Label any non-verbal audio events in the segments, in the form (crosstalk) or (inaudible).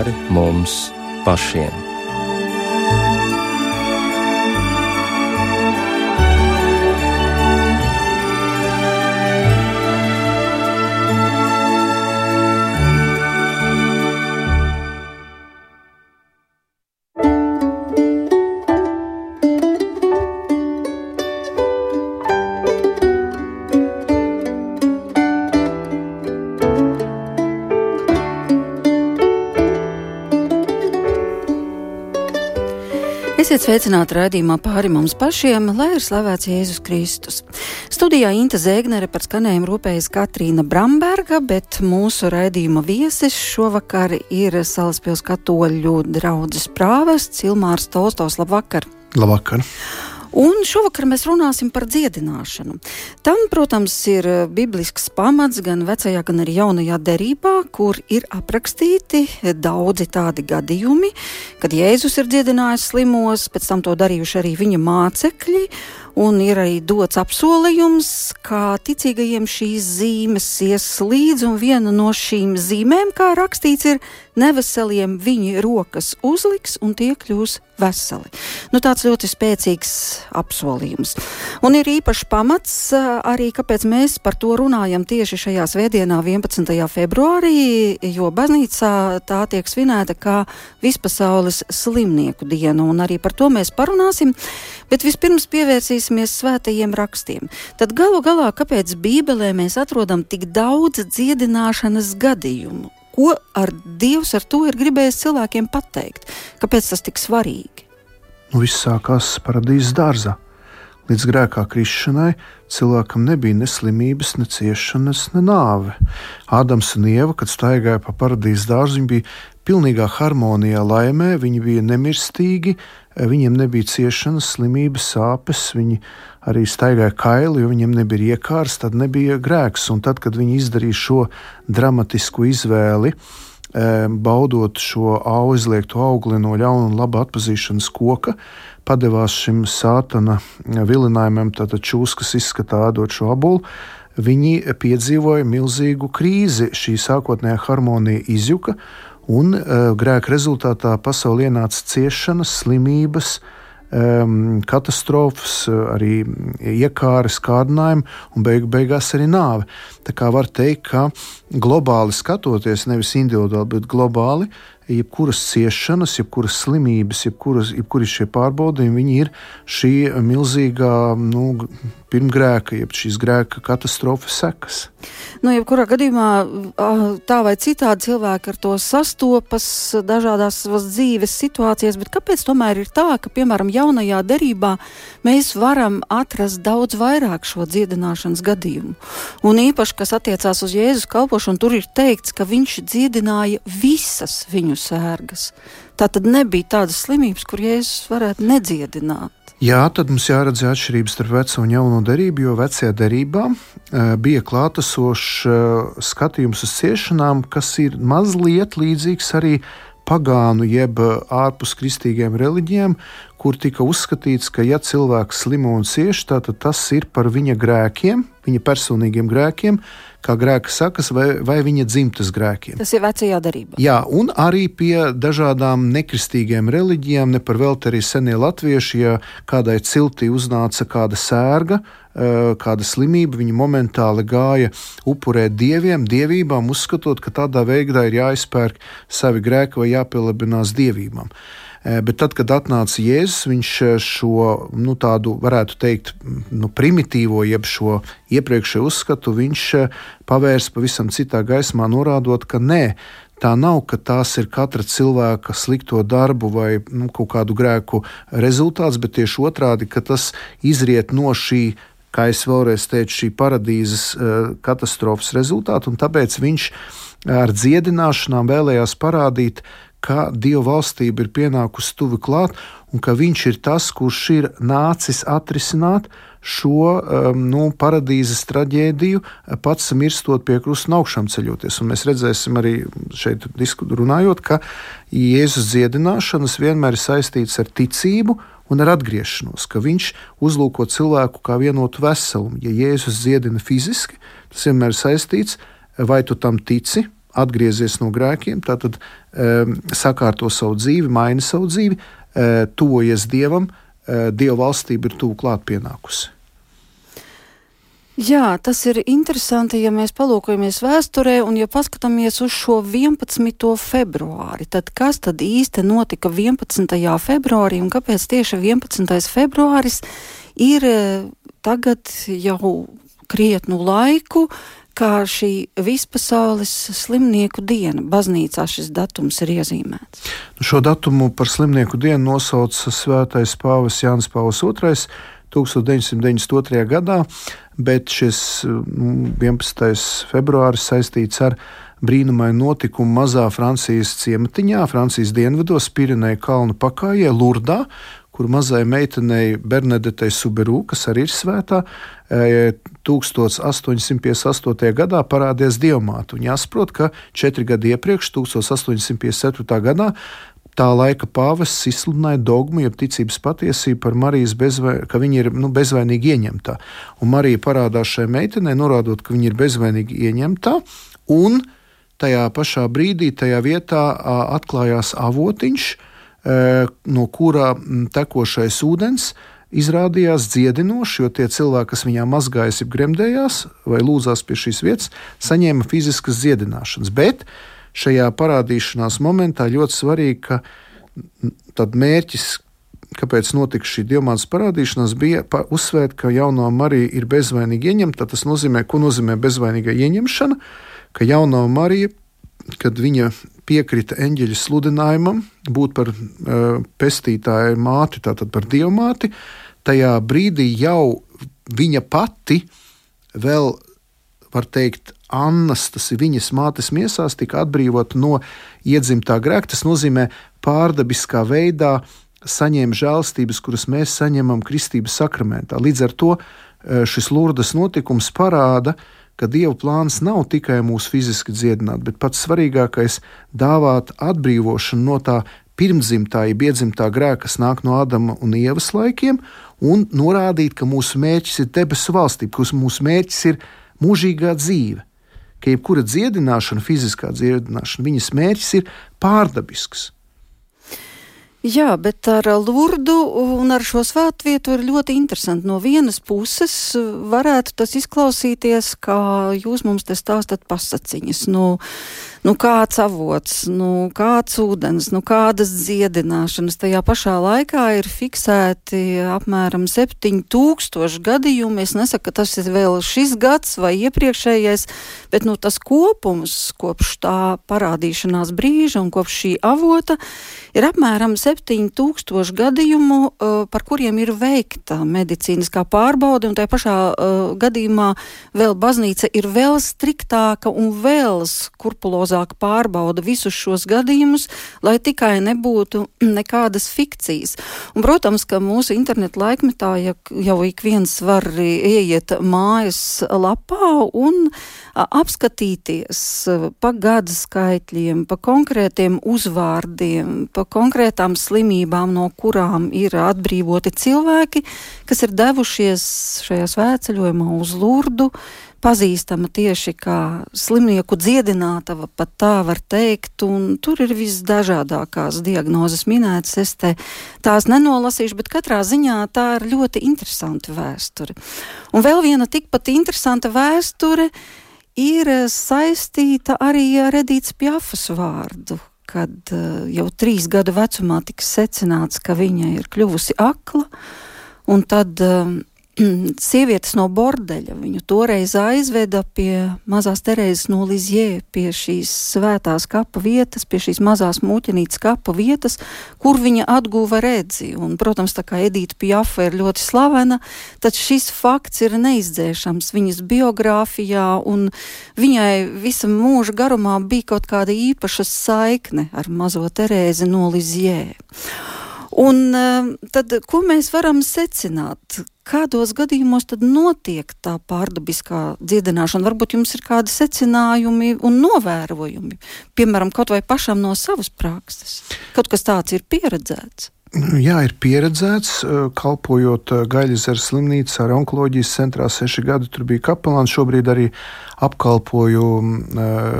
pāri mums pašiem. Esiet sveicināti raidījumā pāri mums pašiem, lai ir slavēts Jēzus Kristus. Studijā Inte Zēgnere par skanējumu rūpējas Katrīna Bramberga, bet mūsu raidījuma viesis šovakar ir Salaspils katoļu draudzes prāvests Ilmārs Tolstovs. Labvakar! Labvakar! Un šovakar mēs runāsim par dziedināšanu. Tam, protams, ir eh, biblisks pamats gan vecajā, gan arī jaunajā derībā, kur ir aprakstīti daudzi tādi gadījumi, kad Jēzus ir dziedinājis slimos, pēc tam to darījuši arī viņa mācekļi. Un ir arī dots apsolījums, ka ticīgajiem šīs zīmes ies līdzi, un viena no šīm zīmēm, kā rakstīts, ir neveseliem viņi rokas uzliks, un tie kļūs veseli. Nu, tāds ļoti spēcīgs apsolījums. Un ir īpašs pamats arī, kāpēc mēs par to runājam tieši šajā svētdienā, 11. februārī, jo baznīcā tā tiek svinēta kā vispasaules slimnieku diena, un arī par to mēs parunāsim. Bet vispirms pievērsīsimies svētajiem rakstiem. Tad galu galā, kāpēc Bībelē mēs atrodam tik daudz dziedināšanas gadījumu? Ko ar Dievs ar to ir gribējis cilvēkiem pateikt? Kāpēc tas tik svarīgi? Nu, viss sākās paradīzes dārzā. Līdz grēkā krišanai cilvēkam nebija ne slimības, ne ciešanas, ne nāve. Ādams un Ieva, kad staigāja pa paradīzes dārzu, viņi bija pilnīgā harmonijā, laimē, viņi bija nemirstīgi, viņiem nebija ciešanas, slimības, sāpes, viņi arī staigāja kaili, jo viņiem nebija iekārs, tad nebija grēks. Un tad, kad viņi izdarīja šo dramatisku izvēli, baudot šo aizliegto augli no ļauna un laba atpazīšanas koka, padevās šim sātana vilinājumam, tātad čūskas izskatā ādot šo abulu, viņi piedzīvoja milzīgu krīzi. Šī sākotnējā harmonija izjuka, Un uh, grēka rezultātā pasaulē ienāca ciešanas, slimības, um, katastrofas, arī iekāres, kārdinājumi un beigu beigās arī nāve. Tā kā var teikt, ka globāli skatoties, nevis individuāli, bet globāli, jebkuras ciešanas, jebkuras slimības, jebkuras, jebkuras šie pārbaudījumi, viņi ir šī milzīgā nu, pirmgrēka, jeb šīs grēka katastrofas sekas. Nu, jebkurā gadījumā tā vai citādi cilvēki ar to sastopas dažādās dzīves situācijās, bet kāpēc tomēr ir tā, ka, piemēram, jaunajā derībā mēs varam atrast daudz vairāk šo dziedināšanas gadījumu? Un īpaši, kas attiecās uz Jēzus kalpošanu, tur ir teikts, ka viņš dziedināja visas viņu sērgas. Tā tad nebija tādas slimības, kur Jēzus varētu nedziedināt. Jā, tad mums jāredz atšķirības starp veco un jauno derību, jo vecajā derībā uh, bija klātesošs uh, skatījums uz ciešanām, kas ir mazliet līdzīgs arī pagānu jeb ārpus kristīgiem reliģijiem, kur tika uzskatīts, ka ja cilvēks slimo un cieš, tad tas ir par viņa grēkiem, viņa personīgiem grēkiem, kā grēka sakas, vai, vai viņa dzimtas grēkiem. Tas ir vecajā darbā. Jā, un arī pie dažādām nekristīgiem reliģijām, ne par velti arī senie latvieši, ja kādai ciltī uznāca kāda sērga, eh, kāda slimība, viņi momentāli gāja upurēt dieviem, dievībām, uzskatot, ka tādā veidā ir jāizpērk savi grēki vai jāpielabinās dievībām. Eh, bet tad, kad atnāca Jēzus, viņš eh, šo nu, tādu, varētu teikt, nu, primitīvo, jeb šo iepriekšējo uzskatu, viņš eh, pavērsa pavisam citā gaismā, norādot, ka nē, tā nav, ka tās ir katra cilvēka slikto darbu vai nu, kaut kādu grēku rezultāts, bet tieši otrādi, ka tas izriet no šī. Kā es vēlreiz teicu, šī paradīzes katastrofas rezultātu, un tāpēc viņš ar dziedināšanām vēlējās parādīt, ka Dieva valstība ir pienākusi tuvu klāt, un ka Viņš ir tas, kurš ir nācis atrisināt šo um, nu, paradīzes traģēdiju, pats mirstot pie krusta un augšām ceļoties. Un mēs redzēsim arī šeit, runājot, ka Jēzus dziedināšanas vienmēr ir saistīts ar ticību un ar atgriešanos, ka viņš uzlūko cilvēku kā vienotu veselumu. Ja Jēzus dziedina fiziski, tas vienmēr ir saistīts, vai tu tam tici, atgriezies no grēkiem, tātad um, sakārto savu dzīvi, maina savu dzīvi, uh, tuvojies Dievam, uh, Dieva valstība ir tuvu klāt pienākusi. Jā, tas ir interesanti, ja mēs palūkojamies vēsturē un ja paskatāmies uz šo 11. februāri. Tad kas tad īsti notika 11. februārī un kāpēc tieši 11. februāris ir tagad jau krietnu laiku kā šī vispasaules slimnieku diena. Baznīcā šis datums ir iezīmēts. Nu, šo datumu par slimnieku dienu nosauca Svētais Pāvis Jānis Pāvils II 1992. gadā, bet šis 11. Nu, februāris saistīts ar brīnumainu notikumu mazā Francijas ciematiņā, Francijas dienvidos, Pirenēja kalnu pakājē, Lurdā, kur mazai meitenei Bernadetei Suberu, kas arī ir svētā, 1858. E, gadā parādījās diamāta. Un jāsaprot, ka četri gadi iepriekš, 1857. gadā, tā laika pāvests izsludināja dogmu, jeb ticības patiesību par Marijas bezvainīgu, ka viņa ir nu, bezvainīgi ieņemta. Un Marija parādās šai meitenei, norādot, ka viņa ir bezvainīgi ieņemta. Un tajā pašā brīdī, tajā vietā atklājās avotiņš, Eh, no kura mm, tekošais ūdens izrādījās dziedinošs, jo tie cilvēki, kas viņā mazgājas, gremdējās vai lūdzās pie šīs vietas, saņēma fiziskas dziedināšanas. Bet šajā parādīšanās momentā ļoti svarīgi, ka tad mērķis, kāpēc notika šī diamāta parādīšanās, bija uzsvērt, ka jauno Mariju ir bezvainīgi ieņemta. Tas nozīmē, ko nozīmē bezvainīga ieņemšana, ka jauno Mariju, kad viņa piekrita eņģeļa sludinājumam, būt par uh, pestītāju māti, tātad par dievmāti, tajā brīdī jau viņa pati vēl, var teikt, Annas, tas ir viņas mātes miesās, tika atbrīvota no iedzimtā grēka. Tas nozīmē, pārdabiskā veidā saņēma žēlstības, kuras mēs saņemam kristības sakramentā. Līdz ar to šis lurdas notikums parāda, uh, ka Dieva plāns nav tikai mūs fiziski dziedināt, bet pats svarīgākais - dāvāt atbrīvošanu no tā pirmdzimtā, jeb iedzimtā grēka, kas nāk no Ādama un Ievas laikiem, un norādīt, ka mūsu mērķis ir debesu valstība, ka mūsu mērķis ir mūžīgā dzīve. Ka jebkura dziedināšana, fiziskā dziedināšana, viņas mērķis ir pārdabisks. Jā, bet ar Lurdu un ar šo svētvietu ir ļoti interesanti. No vienas puses varētu tas izklausīties, kā jūs mums te stāstat pasaciņas. Nu, nu kāds avots, nu kāds ūdens, nu kādas dziedināšanas. Tajā pašā laikā ir fiksēti apmēram 7000 gadījumi. Es nesaku, ka tas ir vēl šis gads vai iepriekšējais, bet nu, tas kopums kopš tā parādīšanās brīža un kopš šī avota ir apmēram 7000 gadījumu, uh, par kuriem ir veikta medicīniskā pārbaude, un tajā pašā uh, gadījumā vēl baznīca ir vēl striktāka un vēl skurpulozāka precīzāk pārbauda visus šos gadījumus, lai tikai nebūtu (clears throat) nekādas fikcijas. Un, protams, ka mūsu internetu laikmetā ja jau ik viens var ieiet mājas lapā un apskatīties pa gada skaitļiem, pa konkrētiem uzvārdiem, pa konkrētām slimībām, no kurām ir atbrīvoti cilvēki, kas ir devušies šajā svētceļojumā uz Lurdu pazīstama tieši kā slimnieku dziedinātava, pat tā var teikt, un tur ir visdažādākās diagnozes minētas. Es te tās nenolasīšu, bet katrā ziņā tā ir ļoti interesanta vēsture. Un vēl viena tikpat interesanta vēsture ir saistīta arī ar Edītas Pjafas vārdu, kad uh, jau trīs gadu vecumā tika secināts, ka viņa ir kļuvusi akla, un tad uh, (clears throat) sievietes no bordeļa. Viņu toreiz aizveda pie mazās Terēzes no Lizjē, pie šīs svētās kapa vietas, pie šīs mazās mūķenītes kapa vietas, kur viņa atguva redzi. Un, protams, tā kā Edīta Pjafa ir ļoti slavena, tad šis fakts ir neizdzēšams viņas biogrāfijā, un viņai visa mūža garumā bija kaut kāda īpaša saikne ar mazo Terēzi no Lizjē. Un ehm, tad, ko mēs varam secināt? Kādos gadījumos tad notiek tā pārdabiskā dziedināšana? Varbūt jums ir kādi secinājumi un novērojumi, piemēram, kaut vai pašam no savas prakses. Kaut kas tāds ir pieredzēts. Jā, ir pieredzēts, kalpojot Gaļas slimnīcā, ar onkoloģijas centrā seši gadi. Tur bija kapelāns. Šobrīd arī apkalpoju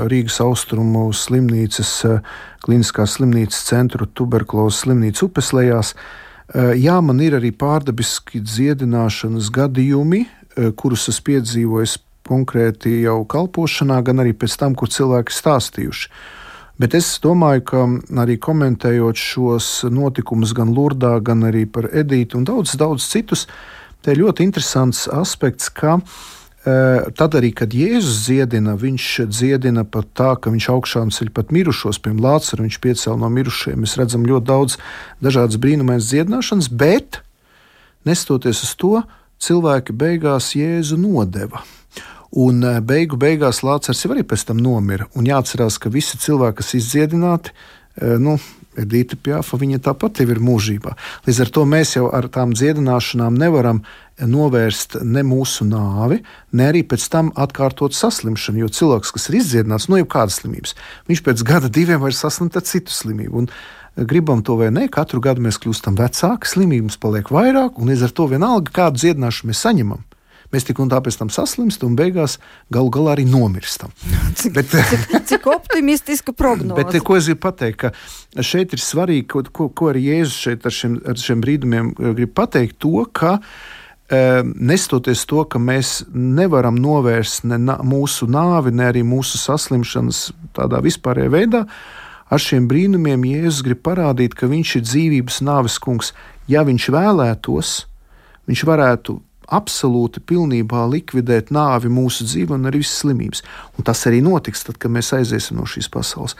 Rīgas austrumu slimnīcas, kliniskās slimnīcas centru, tuberkulozes slimnīcu upeslējās. Jā, man ir arī pārdabiski dziedināšanas gadījumi, kurus es piedzīvoju konkrēti jau kalpošanā, gan arī pēc tam, kur cilvēki stāstījuši. Bet es domāju, ka arī komentējot šos notikumus gan Lurdā, gan arī par Edītu un daudz, daudz citus, te ir ļoti interesants aspekts, ka e, Tad arī, kad Jēzus dziedina, viņš dziedina pat tā, ka viņš augšām ceļ pat mirušos, piemēram, Lācaru, viņš piecēla no mirušajiem. Mēs redzam ļoti daudz dažādas brīnumainas dziedināšanas, bet nestoties uz to, cilvēki beigās Jēzu nodeva. Un beigu beigās Lācis arī pēc tam nomira. Un jāatcerās, ka visi cilvēki, kas izdziedināti, nu, Edita Pjāfa, viņa tāpat ir mūžībā. Līdz ar to mēs jau ar tām dziedināšanām nevaram novērst ne mūsu nāvi, ne arī pēc tam atkārtot saslimšanu. Jo cilvēks, kas ir izdziedināts no nu, jebkādas slimības, viņš pēc gada diviem vairs saslimt ar citu slimību. Un, eh, Gribam to vai nē, katru gadu mēs kļūstam vecāki, slimības paliek vairāk, un līdz ar to vienalga, kādu dziedināšanu mēs saņemam mēs tik un tā pēc tam saslimstam un beigās galu galā arī nomirstam. (laughs) Cik, bet, cik, cik optimistiska prognoze. Bet, ko es gribu pateikt, ka šeit ir svarīgi, ko, ko, ko arī Jēzus šeit ar šiem, ar šiem brīdumiem grib pateikt, to, ka e, nestoties to, ka mēs nevaram novērst ne mūsu nāvi, ne arī mūsu saslimšanas tādā vispārējā veidā, ar šiem brīnumiem Jēzus grib parādīt, ka viņš ir dzīvības nāves kungs. Ja viņš vēlētos, viņš varētu absolūti pilnībā likvidēt nāvi mūsu dzīvē un arī visas slimības. Un tas arī notiks, tad, kad mēs aiziesim no šīs pasaules.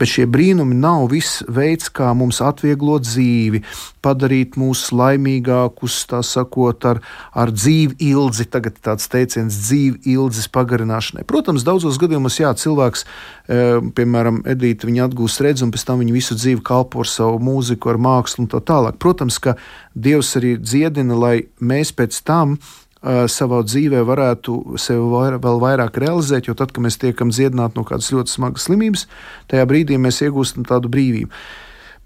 Bet šie brīnumi nav viss veids, kā mums atvieglot dzīvi, padarīt mūs laimīgākus, tā sakot, ar, ar dzīvi ilgi. Tagad ir tāds teiciens, dzīvi ilgas pagarināšanai. Protams, daudzos gadījumos, jā, cilvēks, e, piemēram, Edīte, viņa atgūst redzi, un pēc tam viņa visu dzīvi kalpo ar savu mūziku, ar mākslu un tā tālāk. Protams, ka Dievs arī dziedina, lai mēs pēc tam uh, savā dzīvē varētu sevi vairāk, vēl vairāk realizēt, jo tad, kad mēs tiekam dziedināti no kādas ļoti smagas slimības, tajā brīdī mēs iegūstam tādu brīvību.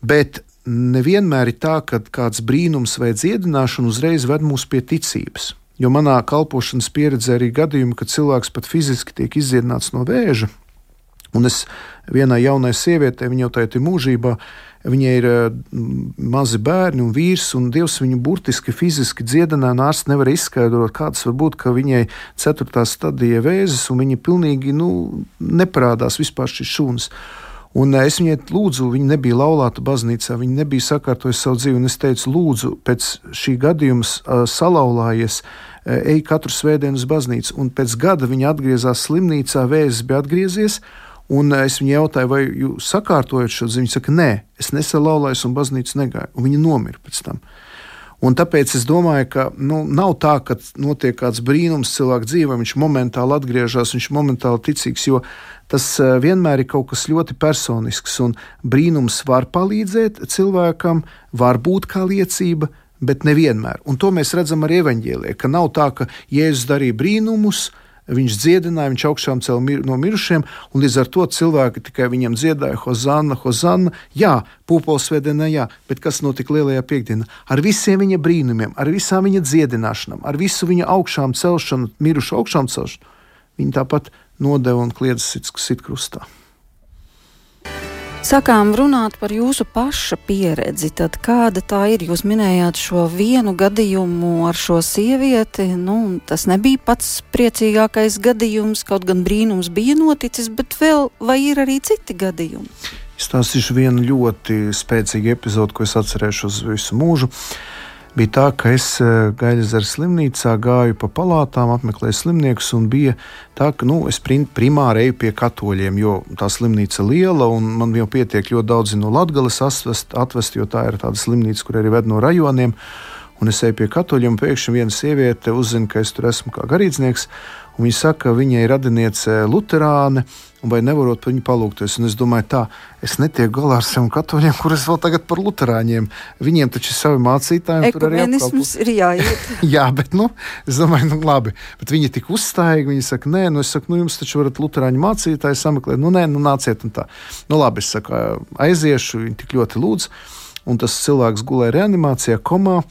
Bet nevienmēr ir tā, ka kāds brīnums vai dziedināšana uzreiz ved mūs pie ticības. Jo manā kalpošanas pieredzē arī gadījumi, kad cilvēks pat fiziski tiek izdziedināts no vēža. Un es vienai jaunai sievietei, viņa jau tajā ir mūžībā, Viņai ir eh, mazi bērni un vīrs, un Dievs viņu burtiski fiziski dziedināja. Ārsts nevar izskaidrot, kādas var būt, ka viņai 4. stadija vēzis, un viņa pilnīgi nu, neparādās vispār šis šūns. Un es viņai lūdzu, viņa nebija laulāta baznīcā, viņa nebija sakārtojusi savu dzīvi. Es teicu, lūdzu, pēc šī gadījuma salauzājies, uh, ej katru svētdienu uz baznīcu. Un pēc gada viņa atgriezās slimnīcā, vēzis bija atgriezies. Un es viņai jautāju, vai jūs sakārtojat šo ziņu. Viņa saka, nē, es nesalauzājos un baznīcu negāju. Un viņa nomira pēc tam. Un tāpēc es domāju, ka nu, nav tā, ka notiek kāds brīnums cilvēka dzīvē, viņš momentāli atgriežas, viņš momentāli ticīgs, jo tas eh, vienmēr ir kaut kas ļoti personisks. Un brīnums var palīdzēt cilvēkam, var būt kā liecība, bet nevienmēr. Un to mēs redzam arī evaņģēlē, ka nav tā, ka Jēzus darīja brīnumus, Viņš dziedināja, viņš augšām cēlīja mir, no mirušiem, un līdz ar to cilvēki tikai viņam dziedāja Hozanna, Hozanna. Jā, pūpoles svētdienā, jā, bet kas notika lielajā piekdienā? Ar visiem viņa brīnumiem, ar visām viņa dziedināšanām, ar visu viņa augšām celšanu, mirušu augšām celšanu, viņi tāpat nodeva un kliedza sit, sit krustā. Sākām runāt par jūsu paša pieredzi. Tad kāda tā ir? Jūs minējāt šo vienu gadījumu ar šo sievieti. Nu, tas nebija pats priecīgākais gadījums, kaut gan brīnums bija noticis, bet vēl vai ir arī citi gadījumi? Stāstīšu vienu ļoti spēcīgu epizodu, ko es atcerēšos visu mūžu. Uh, bija tā, ka es eh, Gaļasdara slimnīcā gāju pa palātām, apmeklēju slimniekus, un bija tā, ka nu, es primāri eju pie katoļiem, jo tā slimnīca ir liela, un man jau pietiek ļoti daudz no Latvijas atvest, atvest, jo tā ir tāda slimnīca, kur arī ved no rajoniem. Un es eju pie katoļiem, un pēkšņi viena sieviete uzzina, ka es tur esmu kā garīdznieks. Viņa saka, ka viņai radiniece Lutāna, vai nevarot par viņu palūgties. Un es domāju, tā, es netieku galā ar saviem katoļiem, kurus vēl tagad par luterāņiem. Viņiem taču ir savi mācītāji. Ekumenisms ir jāiet. (laughs) Jā, bet, nu, es domāju, nu, labi. Bet viņi tik uzstājīgi, viņi saka, nē, nu, es saku, nu, jums taču varat luterāņu mācītāji sameklēt. Nu, nē, nu, nāciet un tā. Nu, labi, es saku, aiziešu, viņi tik ļoti lūdzu. un tas cilvēks gulēja reanimācijā, komā.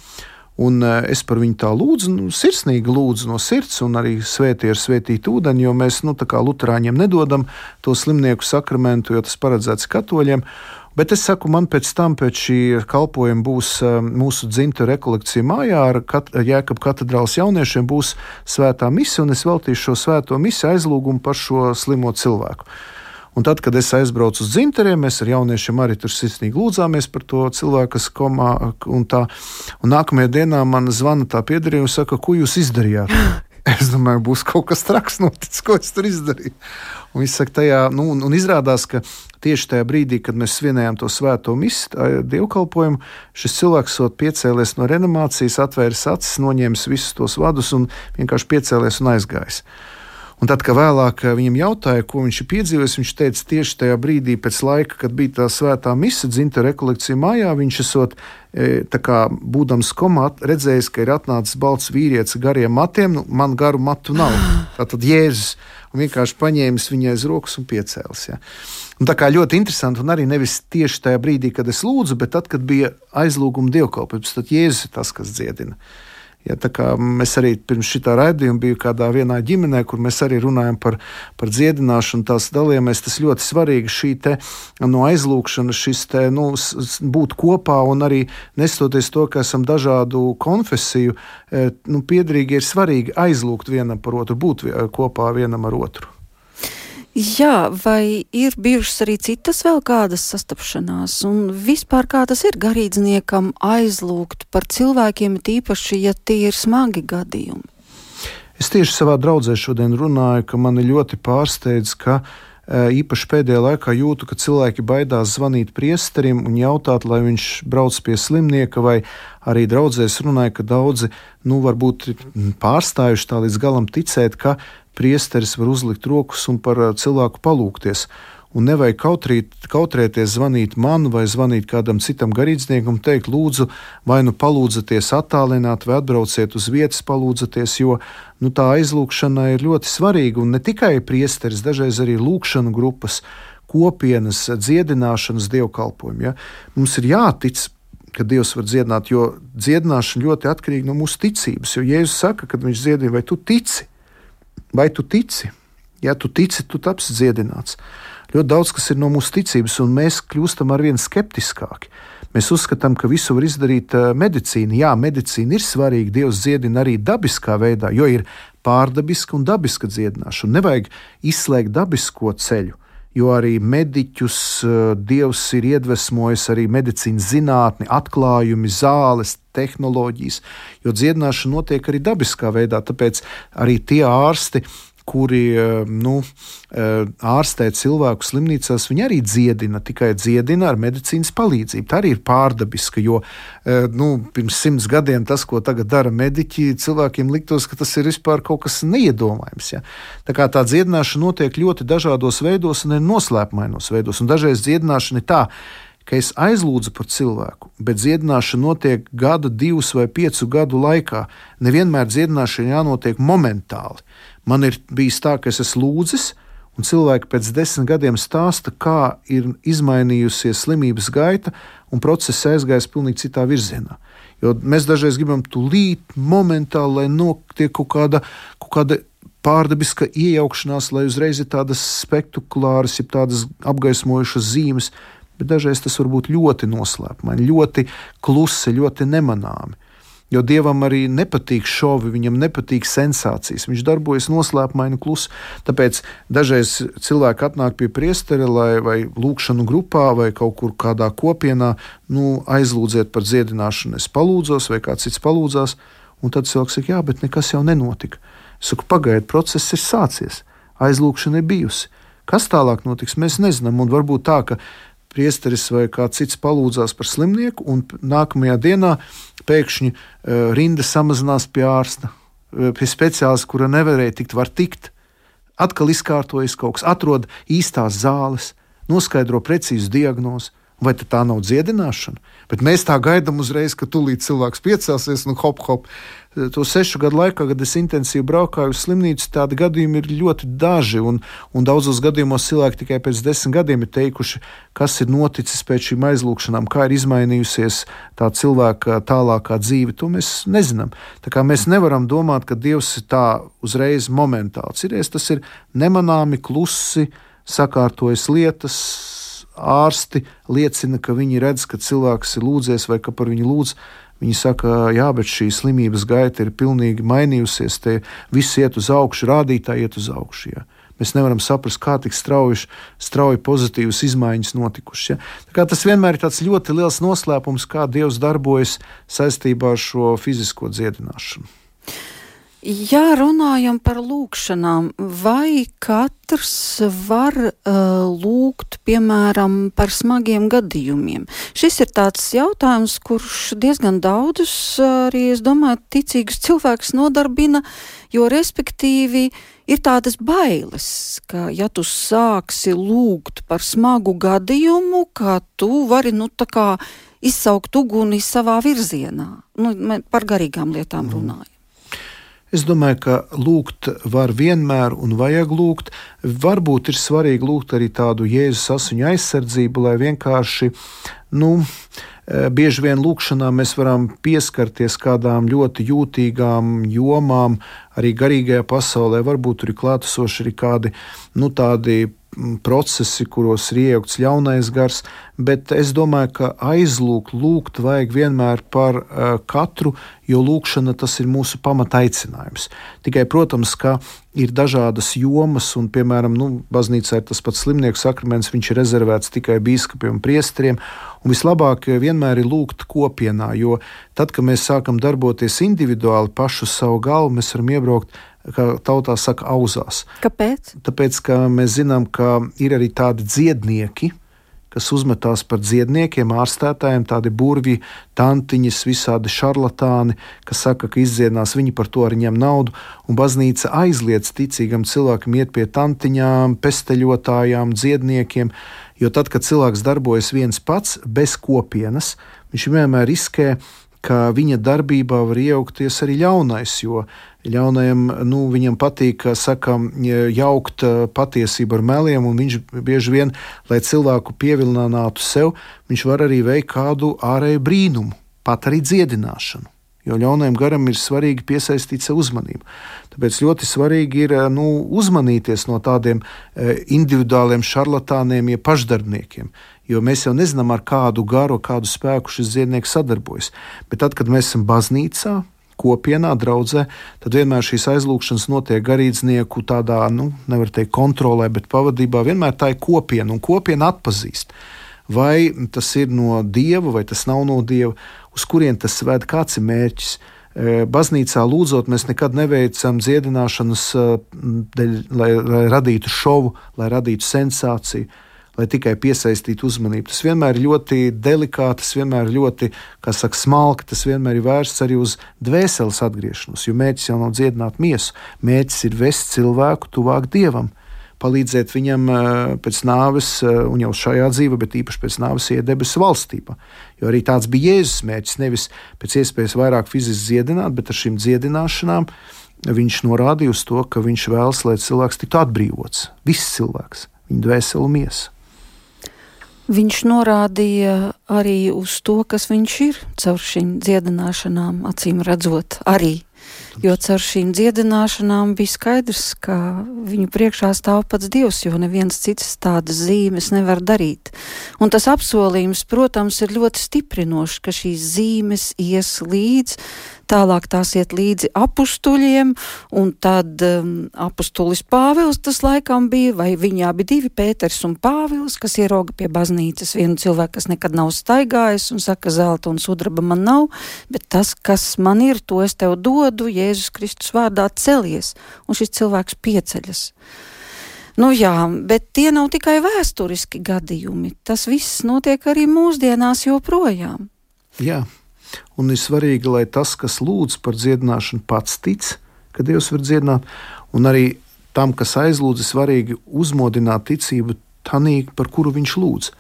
Un es par viņu tā lūdzu, nu, sirsnīgi lūdzu no sirds, un arī svētī ar svētītu ūdeni, jo mēs, nu, tā kā luterāņiem nedodam to slimnieku sakramentu, jo tas paredzēts katoļiem. Bet es saku, man pēc tam, pēc šī kalpojuma, būs mūsu dzimta rekolekcija mājā ar kat Jēkab katedrāls jauniešiem, būs svētā misija, un es veltīšu šo svēto misiju aizlūgumu par šo slimo cilvēku. Un tad, kad es aizbraucu uz dzimteriem, mēs ar jauniešiem arī tur sirsnīgi lūdzāmies par to cilvēku, kas komā. Un, tā, un nākamajā dienā man zvana tā piedarīja un saka, ko jūs izdarījāt? (gasps) Es domāju, būs kaut kas traks noticis, ko es tur izdarīju. Un, saka, tajā, nu, un, un izrādās, ka tieši tajā brīdī, kad mēs svinējām to svēto misiju, dievkalpojumu, šis cilvēks ir piecēlies no reanimācijas, atvēris acis, noņēmis visus tos vadus un vienkārši piecēlies un aizgājis. Un tad, kad vēlāk eh, viņam jautāja, ko viņš ir piedzīvojis, viņš teica, tieši tajā brīdī, pēc laika, kad bija tā svētā mise, dzimta rekolekcija mājā, viņš esot, e, kā, būdams komā, redzējis, ka ir atnācis balts vīrietis gariem matiem, nu, man garu matu nav. (gasps) Tātad Jēzus un vienkārši paņēmis viņai aiz rokas un piecēlis. Ja. Un tā kā ļoti interesanti, un arī nevis tieši tajā brīdī, kad es lūdzu, bet tad, kad bija aizlūguma dievkalpojums, tad Jēzus ir tas, kas dziedina. Ja, mēs arī pirms šī raidījuma bijām kādā vienā ģimenē, kur mēs arī runājam par, par dziedināšanu, tās dalījāmies. Tas ļoti svarīgi šī te, no aizlūgšanas, šis te, nu, būt kopā un arī nestoties to, ka esam dažādu konfesiju, e, nu, piedrīgi ir svarīgi aizlūgt vienam par otru, būt kopā vienam ar otru. Jā, vai ir bijušas arī citas vēl kādas sastapšanās, un vispār kā tas ir garīdzniekam aizlūgt par cilvēkiem, tīpaši, ja tie ir smagi gadījumi? Es tieši savā draudzē šodien runāju, ka mani ļoti pārsteidz, ka e, īpaši pēdējā laikā jūtu, ka cilvēki baidās zvanīt priesterim un jautāt, lai viņš brauc pie slimnieka, vai arī draudzēs runāja, ka daudzi, nu, varbūt pārstājuši tā līdz galam ticēt, ka priesteris var uzlikt rokas un par cilvēku palūkties. Un nevajag kautrīt, kautrēties, zvanīt man vai zvanīt kādam citam garīdzniekam, teikt, lūdzu, vai nu palūdzaties attālināt, vai atbrauciet uz vietas, palūdzaties, jo nu, tā aizlūgšana ir ļoti svarīga. Un ne tikai priesteris, dažreiz arī lūkšanu grupas, kopienas, dziedināšanas dievkalpojumi. Ja? Mums ir jātic ka Dievs var dziedināt, jo dziedināšana ļoti atkarīga no mūsu ticības. Jo Jēzus saka, kad viņš dziedina, vai tu tici? Vai tu tici? Ja tu tici, tu tapsi dziedināts. Ļoti daudz kas ir no mūsu ticības, un mēs kļūstam ar vien skeptiskāki. Mēs uzskatām, ka visu var izdarīt uh, medicīna. Jā, medicīna ir svarīga. Dievs dziedina arī dabiskā veidā, jo ir pārdabiska un dabiska dziedināšana. Nevajag izslēgt dabisko ceļu jo arī mediķus uh, Dievs ir iedvesmojis, arī medicīnas zinātni, atklājumi, zāles, tehnoloģijas, jo dziedināšana notiek arī dabiskā veidā. Tāpēc arī tie ārsti, kuri eh, nu, eh, ārstē cilvēku slimnīcās, viņi arī dziedina, tikai dziedina ar medicīnas palīdzību. Tā arī ir pārdabiska, jo eh, nu, pirms simts gadiem tas, ko tagad dara mediķi, cilvēkiem liktos, ka tas ir vispār kaut kas neiedomājams. Ja? Tā kā tā dziedināšana notiek ļoti dažādos veidos un noslēpmainos veidos, un dažreiz dziedināšana ir tā ka es aizlūdzu par cilvēku, bet dziedināšana notiek gada, divus vai piecu gadu laikā. Nevienmēr dziedināšana jānotiek momentāli. Man ir bijis tā, ka es esmu lūdzis, un cilvēki pēc desmit gadiem stāsta, kā ir izmainījusies slimības gaita, un process aizgājis pilnīgi citā virzienā. Jo mēs dažreiz gribam tūlīt, momentāli, lai notiek kaut kāda, kaut kāda pārdabiska iejaukšanās, lai uzreiz ir tādas spektakulāras, ir tādas apgaismojušas zīmes, bet dažreiz tas var būt ļoti noslēpumaini, ļoti klusi, ļoti nemanāmi. Jo dievam arī nepatīk šovi, viņam nepatīk sensācijas. Viņš darbojas noslēpumaini klusi. Tāpēc dažreiz cilvēki atnāk pie priestera, lai vai lūkšanu grupā, vai kaut kur kādā kopienā, nu, aizlūdziet par dziedināšanu. Es palūdzos, vai kāds cits palūdzās, un tad cilvēks saka, jā, bet nekas jau nenotika. Es saku, pagaidiet, process ir sācies, aizlūkšana ir bijusi. Kas tālāk notiks, mēs nezinām. Un varbūt tā, ka priesteris vai kāds cits palūdzās par slimnieku, un nākamajā dienā pēkšņi uh, rinda samazinās pie ārsta, uh, pie speciālista, kura nevarēja tikt, var tikt. Atkal izkārtojas kaut kas, atrod īstās zāles, noskaidro precīzu diagnozi, Vai tā nav dziedināšana? Bet mēs tā gaidām uzreiz, ka tūlīt cilvēks piecelsies un hop, hop. To sešu gadu laikā, kad es intensīvi braukāju uz slimnīcu, tādi gadījumi ir ļoti daži. Un, un daudzos gadījumos cilvēki tikai pēc desmit gadiem ir teikuši, kas ir noticis pēc šīm aizlūgšanām, kā ir izmainījusies tā cilvēka tālākā dzīve. To mēs nezinām. Tā kā mēs nevaram domāt, ka Dievs ir tā uzreiz momentāls. Ir, tas ir nemanāmi, klusi, sakārtojas lietas ārsti liecina, ka viņi redz, ka cilvēks ir lūdzies vai ka par viņu lūdz. Viņi saka, jā, bet šī slimības gaita ir pilnīgi mainījusies. Te viss iet uz augšu, rādītāji iet uz augšu. Jā. Mēs nevaram saprast, kā tik strauji, strauji pozitīvas izmaiņas notikušas. Ja? Tas vienmēr ir ļoti liels noslēpums, kā Dievs darbojas saistībā ar šo fizisko dziedināšanu. Ja runājam par lūkšanām, vai katrs var uh, lūgt, piemēram, par smagiem gadījumiem? Šis ir tāds jautājums, kurš diezgan daudzus arī, es domāju, ticīgus cilvēkus nodarbina, jo respektīvi ir tādas bailes, ka ja tu sāksi lūgt par smagu gadījumu, ka tu vari, nu, tā kā izsaukt uguni savā virzienā, nu, par garīgām lietām mm. runājot. Es domāju, ka lūgt var vienmēr un vajag lūgt. Varbūt ir svarīgi lūgt arī tādu Jēzus asiņu aizsardzību, lai vienkārši, nu, eh, bieži vien lūkšanā mēs varam pieskarties kādām ļoti jūtīgām jomām, arī garīgajā pasaulē. Varbūt tur ir klātesoši arī kādi, nu, tādi procesi, kuros ir iejaukts ļaunais gars, bet es domāju, ka aizlūgt, lūgt vajag vienmēr par uh, katru, jo lūkšana tas ir mūsu pamataicinājums. Tikai, protams, ka ir dažādas jomas, un, piemēram, nu, baznīcā ir tas pats slimnieku sakraments, viņš ir rezervēts tikai biskupiem un priesteriem, un vislabāk vienmēr ir lūgt kopienā, jo tad, kad mēs sākam darboties individuāli pašu savu galvu, mēs varam iebraukt kā tautā saka, auzās. Kāpēc? Tāpēc, ka mēs zinām, ka ir arī tādi dziednieki, kas uzmetās par dziedniekiem, ārstētājiem, tādi burvji, tantiņas, visādi šarlatāni, kas saka, ka izdziedinās viņi par to arī ņem naudu, un baznīca aizliedz ticīgam cilvēkam iet pie tantiņām, pesteļotājām, dziedniekiem, jo tad, kad cilvēks darbojas viens pats, bez kopienas, viņš vienmēr riskē ka viņa darbībā var iejaukties arī ļaunais, jo ļaunajam nu, patīk, kā sakām, jaukt patiesību ar meliem, un viņš bieži vien, lai cilvēku pievilinātu sev, viņš var arī veikt kādu ārēju brīnumu, pat arī dziedināšanu. Jo ļaunajam garam ir svarīgi piesaistīt savu uzmanību. Tāpēc ļoti svarīgi ir nu, uzmanīties no tādiem individuāliem šarlatāniem, ja pašdarbniekiem jo mēs jau nezinām, ar kādu garu, kādu spēku šis dziednieks sadarbojas. Bet tad, kad mēs esam baznīcā, kopienā, draudzē, tad vienmēr šīs aizlūgšanas notiek garīdznieku tādā, nu, nevar teikt, kontrolē, bet pavadībā vienmēr tā ir kopiena, un kopiena atpazīst. Vai tas ir no dieva, vai tas nav no dieva, uz kurien tas ved, kāds ir mērķis. E, baznīcā lūdzot, mēs nekad neveicam dziedināšanas, e, lai, lai radītu šovu, lai radītu sensāciju lai tikai piesaistītu uzmanību. Tas vienmēr ir ļoti delikāti, tas vienmēr ir ļoti saka, smalki, tas vienmēr ir vērsts arī uz dvēseles atgriešanos, jo mērķis jau nav dziedināt miesu. Mērķis ir vest cilvēku tuvāk dievam. Palīdzēt viņam eh, pēc nāves, eh, un jau šajā dzīvē, bet īpaši pēc nāves, iet debesu valstībā. Jo arī tāds bija Jēzus mērķis. Nevis pēc iespējas vairāk fiziski dziedināt, bet ar šīm dziedināšanām viņš norādīja uz to, ka viņš vēlas, lai cilvēks tiktu atbrīvots. Viss cilvēks, viņa dvēseli un miesa. Viņš norādīja arī uz to, kas viņš ir caur šīm dziedināšanām, acīm redzot, arī. Jo caur šīm dziedināšanām bija skaidrs, ka viņu priekšā stāv pats Dievs, jo neviens cits tādas zīmes nevar darīt. Un tas apsolījums, protams, ir ļoti stiprinošs, ka šīs zīmes ies līdz tālāk tās iet līdzi apstuļiem, un tad um, apustulis Pāvils tas laikam bija, vai viņi abi divi, Pēters un Pāvils, kas ierauga pie baznīcas vienu cilvēku, kas nekad nav staigājis un saka, zelta un sudraba man nav, bet tas, kas man ir, to es tev dodu, Jēzus Kristus vārdā celies, un šis cilvēks pieceļas. Nu jā, bet tie nav tikai vēsturiski gadījumi. Tas viss notiek arī mūsdienās joprojām. Jā, Un ir svarīgi, lai tas, kas lūdz par dziedināšanu, pats tic, ka Dievs var dziedināt, un arī tam, kas aizlūdz, ir svarīgi uzmodināt ticību tanī, par kuru viņš lūdz.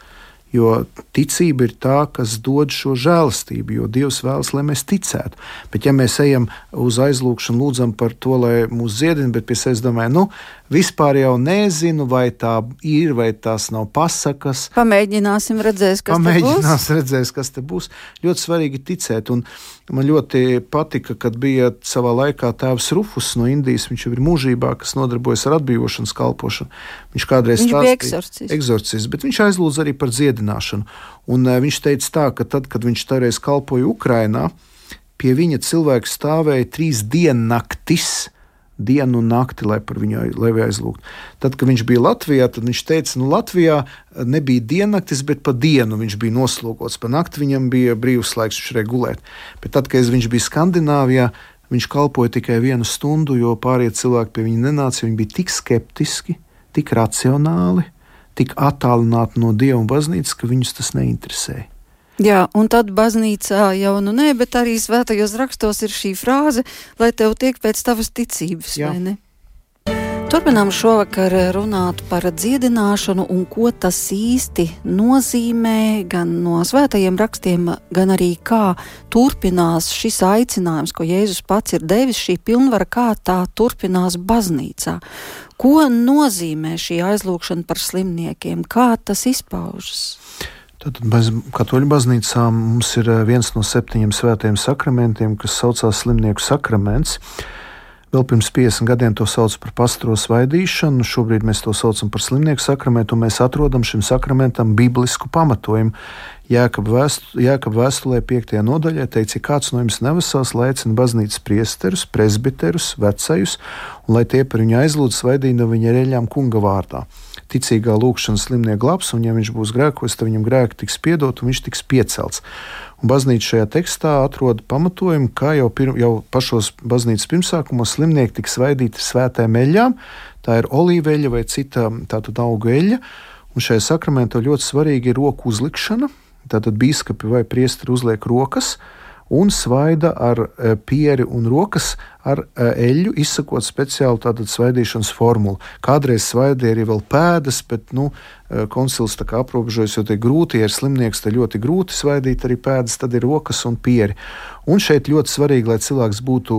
Jo ticība ir tā, kas dod šo žēlastību, jo Dievs vēlas, lai mēs ticētu. Bet, ja mēs ejam uz aizlūgšanu, lūdzam par to, lai mūs dziedina, bet pie sevis domājam, nu, vispār jau nezinu, vai tā ir, vai tās nav pasakas. Pamēģināsim redzēt, kas Pamēģinās redzēs, kas te būs. Ļoti svarīgi ticēt. Un man ļoti patika, kad bija savā laikā tēvs Rufus no Indijas. Viņš jau ir mūžībā, kas nodarbojas ar atbrīvošanas kalpošanu. Viņš kādreiz viņš bija eksorcists. eksorcists, bet viņš aizlūdza arī par dziedināšanu. Un uh, viņš teica tā, ka tad, kad viņš toreiz kalpoja Ukrainā, pie viņa cilvēks stāvēja trīs diennaktis dienu un nakti, lai par viņu lai aizlūgtu. Tad, kad viņš bija Latvijā, tad viņš teica, ka nu, Latvijā nebija diennaktis, bet pa dienu viņš bija noslogots. Pa nakti viņam bija brīvs laiks, viņš varēja gulēt. Bet tad, kad viņš bija Skandināvijā, viņš kalpoja tikai vienu stundu, jo pārējie cilvēki pie viņa nenāca. Viņi bija tik skeptiski, tik racionāli, tik attālināti no Dieva un baznīcas, ka viņus tas neinteresēja. Jā, un tad baznīcā jau nu nē, bet arī svētajos rakstos ir šī frāze, lai tev tiek pēc tavas ticības, Jā. vai ne? Turpinām šovakar runāt par dziedināšanu un ko tas īsti nozīmē gan no svētajiem rakstiem, gan arī kā turpinās šis aicinājums, ko Jēzus pats ir devis, šī pilnvara, kā tā turpinās baznīcā. Ko nozīmē šī aizlūgšana par slimniekiem, kā tas izpaužas? Tad bez katoļu baznīcām mums ir viens no septiņiem svētajiem sakramentiem, kas saucās slimnieku sakraments. Vēl pirms 50 gadiem to sauc par pastro svaidīšanu, šobrīd mēs to saucam par slimnieku sakramentu, un mēs atrodam šim sakramentam biblisku pamatojumu. Jēkab vēstulē 5. nodaļā teica, ja kāds no jums nevesels, lai aicina baznīcas priesterus, presbiterus, vecajus, un lai tie par viņu aizlūdz svaidību no viņa reļām kunga vārdā ticīgā lūkšana slimnieku glābs, un ja viņš būs grēkos, tad viņam grēki tiks piedot un viņš tiks piecelts. Un baznīca šajā tekstā atrod pamatojumu, kā jau, pirm, jau pašos baznīcas pirmsākumos slimnieki tika svaidīti svētēm eļļām, tā ir olīveļa vai cita tātad auga eļļa, un šajā sakramentā ļoti svarīgi ir roku uzlikšana, tātad bīskapi vai priesteri uzliek rokas, un svaida ar e, pieri un rokas ar e, eļļu, izsakot speciālu tādu svaidīšanas formulu. Kādreiz svaidīja arī vēl pēdas, bet nu, e, koncils tā kā aprobežojas, jo tie grūti, ja ir slimnieks, tad ļoti grūti svaidīt arī pēdas, tad ir rokas un pieri. Un šeit ļoti svarīgi, lai cilvēks būtu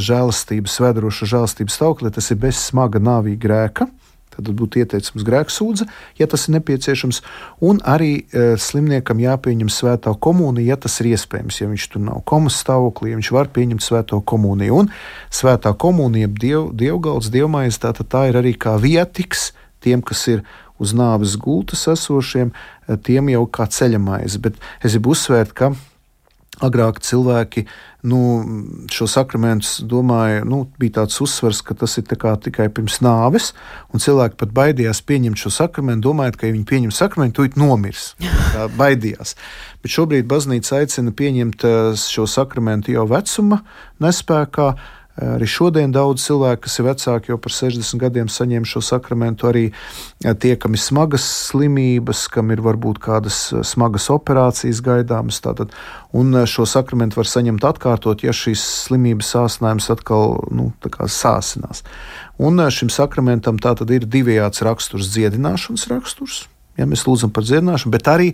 žēlastības, svēdaroša žēlastības stāvoklī, tas ir bez smaga nāvīga grēka. Tad būtu ieteicams grēksūdze, ja tas ir nepieciešams, un arī e, slimniekam jāpieņem svētā komunija, ja tas ir iespējams. Ja viņš tur nav komas stāvoklī, ja viņš var pieņemt svēto komuniju. Un svētā komunija, diev, dievgalds, dievmaize, tā, tā ir arī kā vietiks tiem, kas ir uz nāves gultas esošiem, e, tiem jau kā ceļamais. Bet es gribu uzsvērt, ka Agrāk cilvēki nu, šo sakramentu domāja, nu, bija tāds uzsvers, ka tas ir tikai pirms nāves, un cilvēki pat baidījās pieņemt šo sakramentu, domājot, ka, ja viņi pieņem sakramentu, tūlīt nomirs. Tā baidījās. Bet šobrīd baznīca aicina pieņemt eh, šo sakramentu jau vecuma nespējā Arī šodien daudz cilvēku, kas ir vecāki, jau par 60 gadiem saņem šo sakramentu, arī tie, kam ir smagas slimības, kam ir varbūt kādas smagas operācijas gaidāmas. Tātad, un šo sakramentu var saņemt atkārtot, ja šīs slimības sācinājums atkal nu, sāsinās. Un šim sakramentam tātad ir divējāds raksturs, dziedināšanas raksturs ja mēs lūdzam par dziedināšanu, bet arī,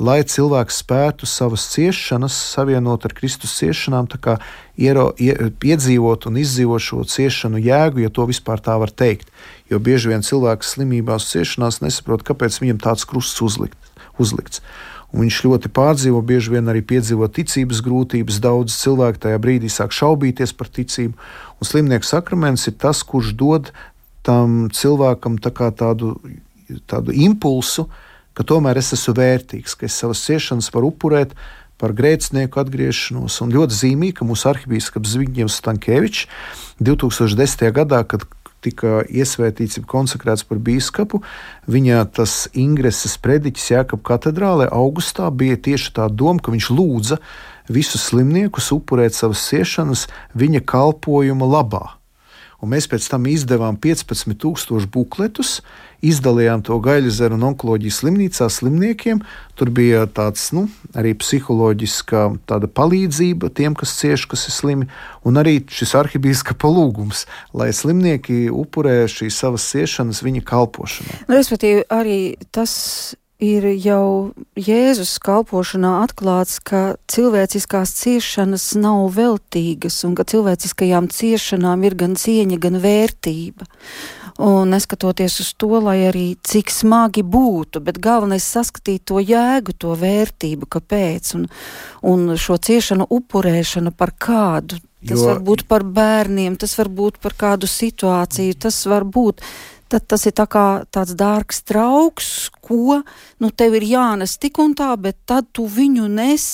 lai cilvēks spētu savas ciešanas savienot ar Kristus ciešanām, kā iero, ie, piedzīvot un izdzīvot šo ciešanu jēgu, ja to vispār tā var teikt. Jo bieži vien cilvēks slimībās, ciešanās nesaprot, kāpēc viņam tāds krusts uzlikt, uzlikts. Un viņš ļoti pārdzīvo, bieži vien arī piedzīvo ticības grūtības. Daudz cilvēku tajā brīdī sāk šaubīties par ticību. Un slimnieku sakraments ir tas, kurš dod tam cilvēkam tā tādu tādu impulsu, ka tomēr es esmu vērtīgs, ka es savas ciešanas varu upurēt par grēcinieku atgriešanos. Un ļoti zīmīgi, ka mūsu arhibīskaps Zviņņevs Stankēvičs 2010. gadā, kad tika iesvētīts, konsekrēts par biskupu. Viņa tas ingreses prediķis Jēkab katedrālē augustā bija tieši tā doma, ka viņš lūdza visus slimniekus upurēt savas ciešanas viņa kalpojuma labā. Un mēs pēc tam izdevām 15,000 bukletus, izdalījām to Gaļazeru un onkoloģijas slimnīcā slimniekiem. Tur bija tāds nu, arī psiholoģiska palīdzība tiem, kas cieši, kas ir slimi, un arī šis arhibīskapa lūgums, lai slimnieki upurē šīs savas ciešanas viņa kalpošanai. Nu, respektīvi, arī tas ir jau Jēzus kalpošanā atklāts, ka cilvēciskās ciešanas nav veltīgas un ka cilvēciskajām ciešanām ir gan cieņa, gan vērtība. Un neskatoties uz to, lai arī cik smagi būtu, bet galvenais saskatīt to jēgu, to vērtību, kāpēc, un, un šo ciešanu upurēšanu par kādu. Tas jo... var būt par bērniem, tas var būt par kādu situāciju, tas var būt tad tas ir tā tāds dārgs trauks, ko nu, tev ir jānes tik un tā, bet tad tu viņu nes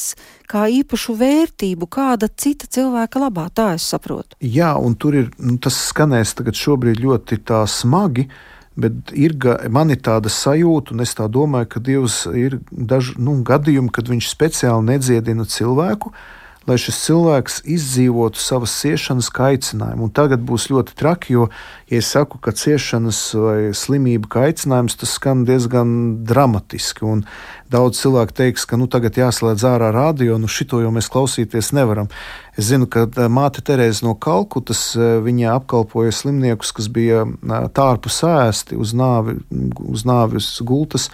kā īpašu vērtību kāda cita cilvēka labā. Tā es saprotu. Jā, un tur ir nu, tas skanēs tagad ļoti smagi. Bet ir, man ir tāda sajūta, un es tā domāju, ka Dievs ir daži nu, gadījumi, kad viņš speciāli nedziedina cilvēku, uh, lai šis cilvēks izdzīvotu savas ciešanas kā aicinājumu. Un tagad būs ļoti traki, jo, ja es saku, ka ciešanas vai slimība kā aicinājums, tas skan diezgan dramatiski. Un daudz cilvēku teiks, ka nu, tagad jāslēdz ārā radio, nu šito jau mēs klausīties nevaram. Es zinu, ka māte Terēza no Kalkutas viņa apkalpoja slimniekus, kas bija tārpu sēsti uz, nāvi, uz nāves gultas.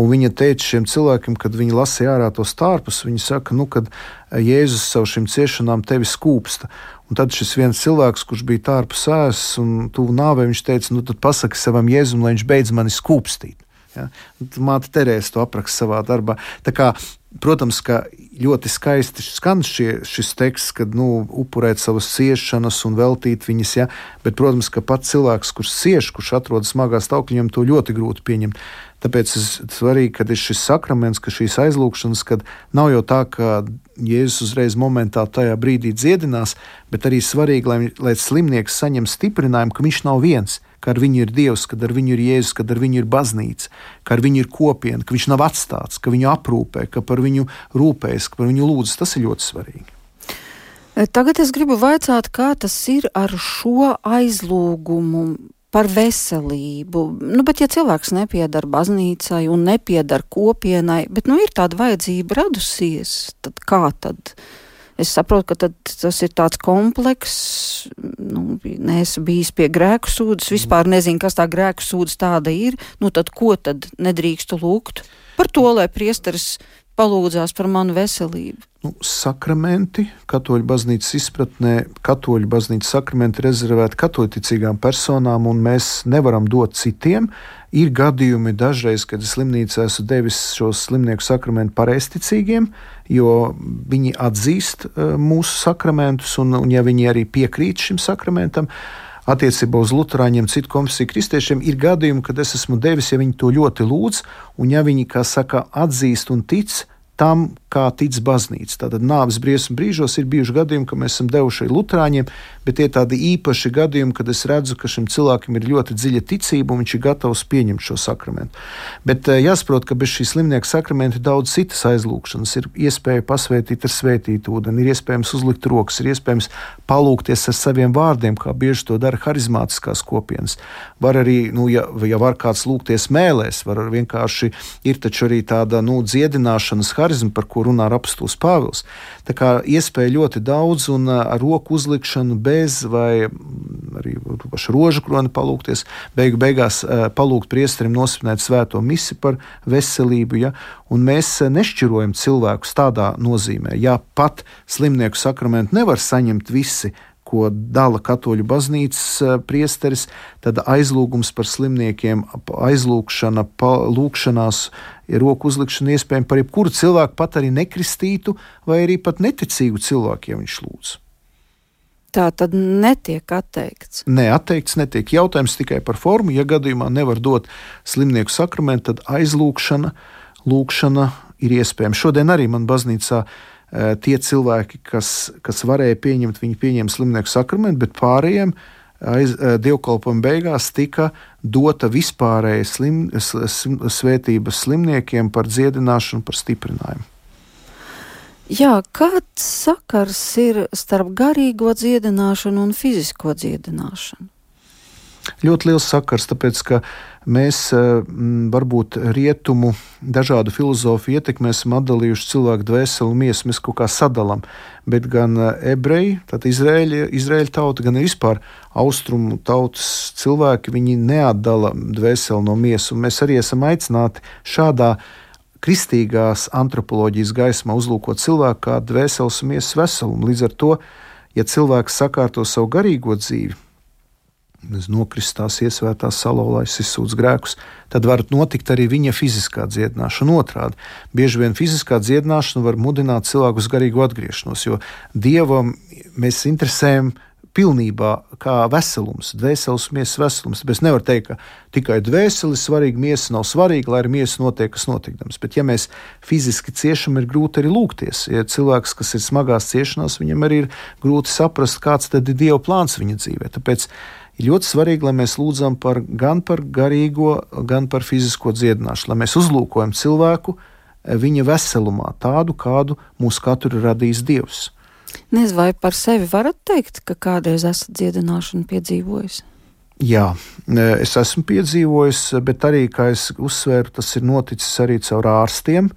Un viņa teica šiem cilvēkiem, kad viņi lasīja ārā tos tārpus, viņi saka, nu, kad Jēzus savu šīm ciešanām tevi skūpsta. Un tad šis viens cilvēks, kurš bija tārpu sēs un tuvu nāvei, viņš teica, nu tad pasaki savam Jēzum, lai viņš beidz mani skūpstīt. Ja? Māte Terēza to apraksta savā darbā. Tā kā Protams, ka ļoti skaisti skan šie, šis teksts, kad nu, upurēt savas ciešanas un veltīt viņas, ja? bet, protams, ka pats cilvēks, kurš cieš, kurš atrodas smagā stāvoklī, viņam to ļoti grūti pieņemt. Tāpēc ir svarīgi, ka ir šis sakraments, ka šīs aizlūgšanas, kad nav jau tā, ka Jēzus uzreiz momentā tajā brīdī dziedinās, bet arī svarīgi, lai, lai slimnieks saņem stiprinājumu, ka viņš nav viens ka ar viņu ir Dievs, kad ar viņu ir Jēzus, kad ar viņu ir baznīca, ka ar viņu ir kopiena, ka viņš nav atstāts, ka viņu aprūpē, ka par viņu rūpējas, ka par viņu lūdzas. Tas ir ļoti svarīgi. E, tagad es gribu vaicāt, kā tas ir ar šo aizlūgumu par veselību. Nu, bet, ja cilvēks nepiedara baznīcai un nepiedara kopienai, bet nu, ir tāda vajadzība radusies, tad kā tad? Es saprotu, ka tas ir tāds komplekss. Nu, neesmu bijis pie grēku sūdzes, vispār nezinu, kas tā grēku sūdzes tāda ir. Nu, tad ko tad nedrīkstu lūgt? Par to, lai priesteris palūdzās par manu veselību. Nu, sakramenti, katoļu baznīcas izpratnē, katoļu baznīcas sakramenti rezervēti katoļticīgām personām, un mēs nevaram dot citiem. Ir gadījumi dažreiz, kad slimnīcā esmu devis šos slimnieku sakramentu pareizticīgiem, jo viņi atzīst e, mūsu sakramentus, un, un ja viņi arī piekrīt šim sakramentam, attiecībā uz Lutāņiem, citu konfesiju kristiešiem, ir gadījumi, kad es esmu devis, ja viņi to ļoti lūdz, un ja viņi, kā saka, atzīst un tic tam, kā tic baznīca. Tātad nāves briesmu brīžos ir bijuši gadījumi, ka mēs esam devuši Lutāņiem, bet tie tādi īpaši gadījumi, kad es redzu, ka šim cilvēkam ir ļoti dziļa ticība un viņš ir gatavs pieņemt šo sakramentu. Bet eh, jāsaprot, ka bez šī slimnieka sakramenta ir daudz citas aizlūgšanas. Ir iespēja pasvētīt ar svētītu ūdeni, ir iespējams uzlikt rokas, ir iespējams palūgties ar saviem vārdiem, kā bieži to dara harizmātiskās kopienas. Var arī, nu, ja, ja var kāds lūgties mēlēs, var vienkārši ir taču arī tāda nu, dziedināšanas harizma, par ko runā apstults Pāvils. Tā kā iespēja ļoti daudz un ar roku uzlikšanu bez vai arī pašu rožu kroni palūkties, beigu beigās palūgt priesterim nosvinēt svēto misi par veselību. Ja? Un mēs nešķirojam cilvēkus tādā nozīmē. Ja pat slimnieku sakramentu nevar saņemt visi, ko dala katoļu baznīcas priesteris, tad aizlūgums par slimniekiem, aizlūgšana, lūgšanās ir roku uzlikšana iespējama par jebkuru cilvēku, pat arī nekristītu vai arī pat neticīgu cilvēku, ja viņš lūdz. Tā tad netiek atteikts. Nē, atteikts netiek. Jautājums tikai par formu. Ja gadījumā nevar dot slimnieku sakramentu, tad aizlūgšana, lūgšana ir iespējama. Šodien arī man baznīcā e, tie cilvēki, kas, kas varēja pieņemt, viņi pieņēma slimnieku sakramentu, bet pārējiem aiz, e, dievkalpojuma beigās tika dota vispārēja slim, svētība slimniekiem par dziedināšanu, par stiprinājumu. Jā, kāds sakars ir starp garīgo dziedināšanu un fizisko dziedināšanu? Ļoti liels sakars, tāpēc ka mēs varbūt rietumu dažādu filozofiju ietekmē esam atdalījuši cilvēku dvēseli un miesu. Mēs kaut kā sadalām, bet gan ebreji, tad Izraēļa, Izraēļa tauta, gan vispār austrumu tautas cilvēki, viņi neatdala dvēseli no miesas. Mēs arī esam aicināti šādā kristīgās antropoloģijas gaismā uzlūkot cilvēku kā dvēseles un miesas veselumu. Līdz ar to, ja cilvēks sakārto savu garīgo dzīvi, nokristās, iesvētās, salauzās, izsūdz grēkus, tad var notikt arī viņa fiziskā dziedināšana. Otrādi, bieži vien fiziskā dziedināšana var mudināt cilvēku uz garīgu atgriešanos, jo dievam mēs interesējam pilnībā kā veselums, dvēseles miesas veselums. Tāpēc nevar teikt, ka tikai dvēseli ir svarīga, miesa nav svarīga, lai ar miesu notiek, kas notikdams. Bet, ja mēs fiziski ciešam, ir grūti arī lūgties. Ja cilvēks, kas ir smagās ciešanās, viņam arī ir grūti saprast, kāds tad ir Dieva plāns viņa dzīvē. Tāpēc ir ļoti svarīgi, lai mēs lūdzam par, gan par garīgo, gan par fizisko dziedināšanu, lai mēs uzlūkojam cilvēku viņa veselumā, tādu, kādu mūsu katru radījis Dievs. Nezinu, vai par sevi varat teikt, ka kādreiz esat dziedināšanu piedzīvojis? Jā, es esmu piedzīvojis, bet arī, kā es uzsvēru, tas ir noticis arī caur ārstiem.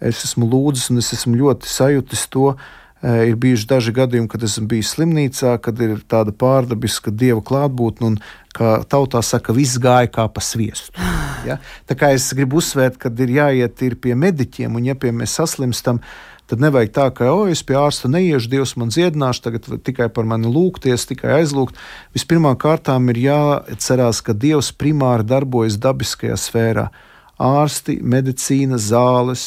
Es esmu lūdzis un es esmu ļoti sajūtis to. E, ir bijuši daži gadījumi, kad esmu bijis slimnīcā, kad ir tāda pārdabiska dieva klātbūtne, un kā tautā saka, viss gāja kā pa sviestu. (sighs) Ja? Tā kā es gribu uzsvērt, ka ir jāiet ir pie mediķiem, un ja pie mēs saslimstam, tad nevajag tā, ka, o, es pie ārsta neiešu, Dievs man dziedināšu, tagad tikai par mani lūgties, tikai aizlūgt. Vispirmām kārtām ir jāatcerās, ka Dievs primāri darbojas dabiskajā sfērā. Ārsti, medicīna, zāles,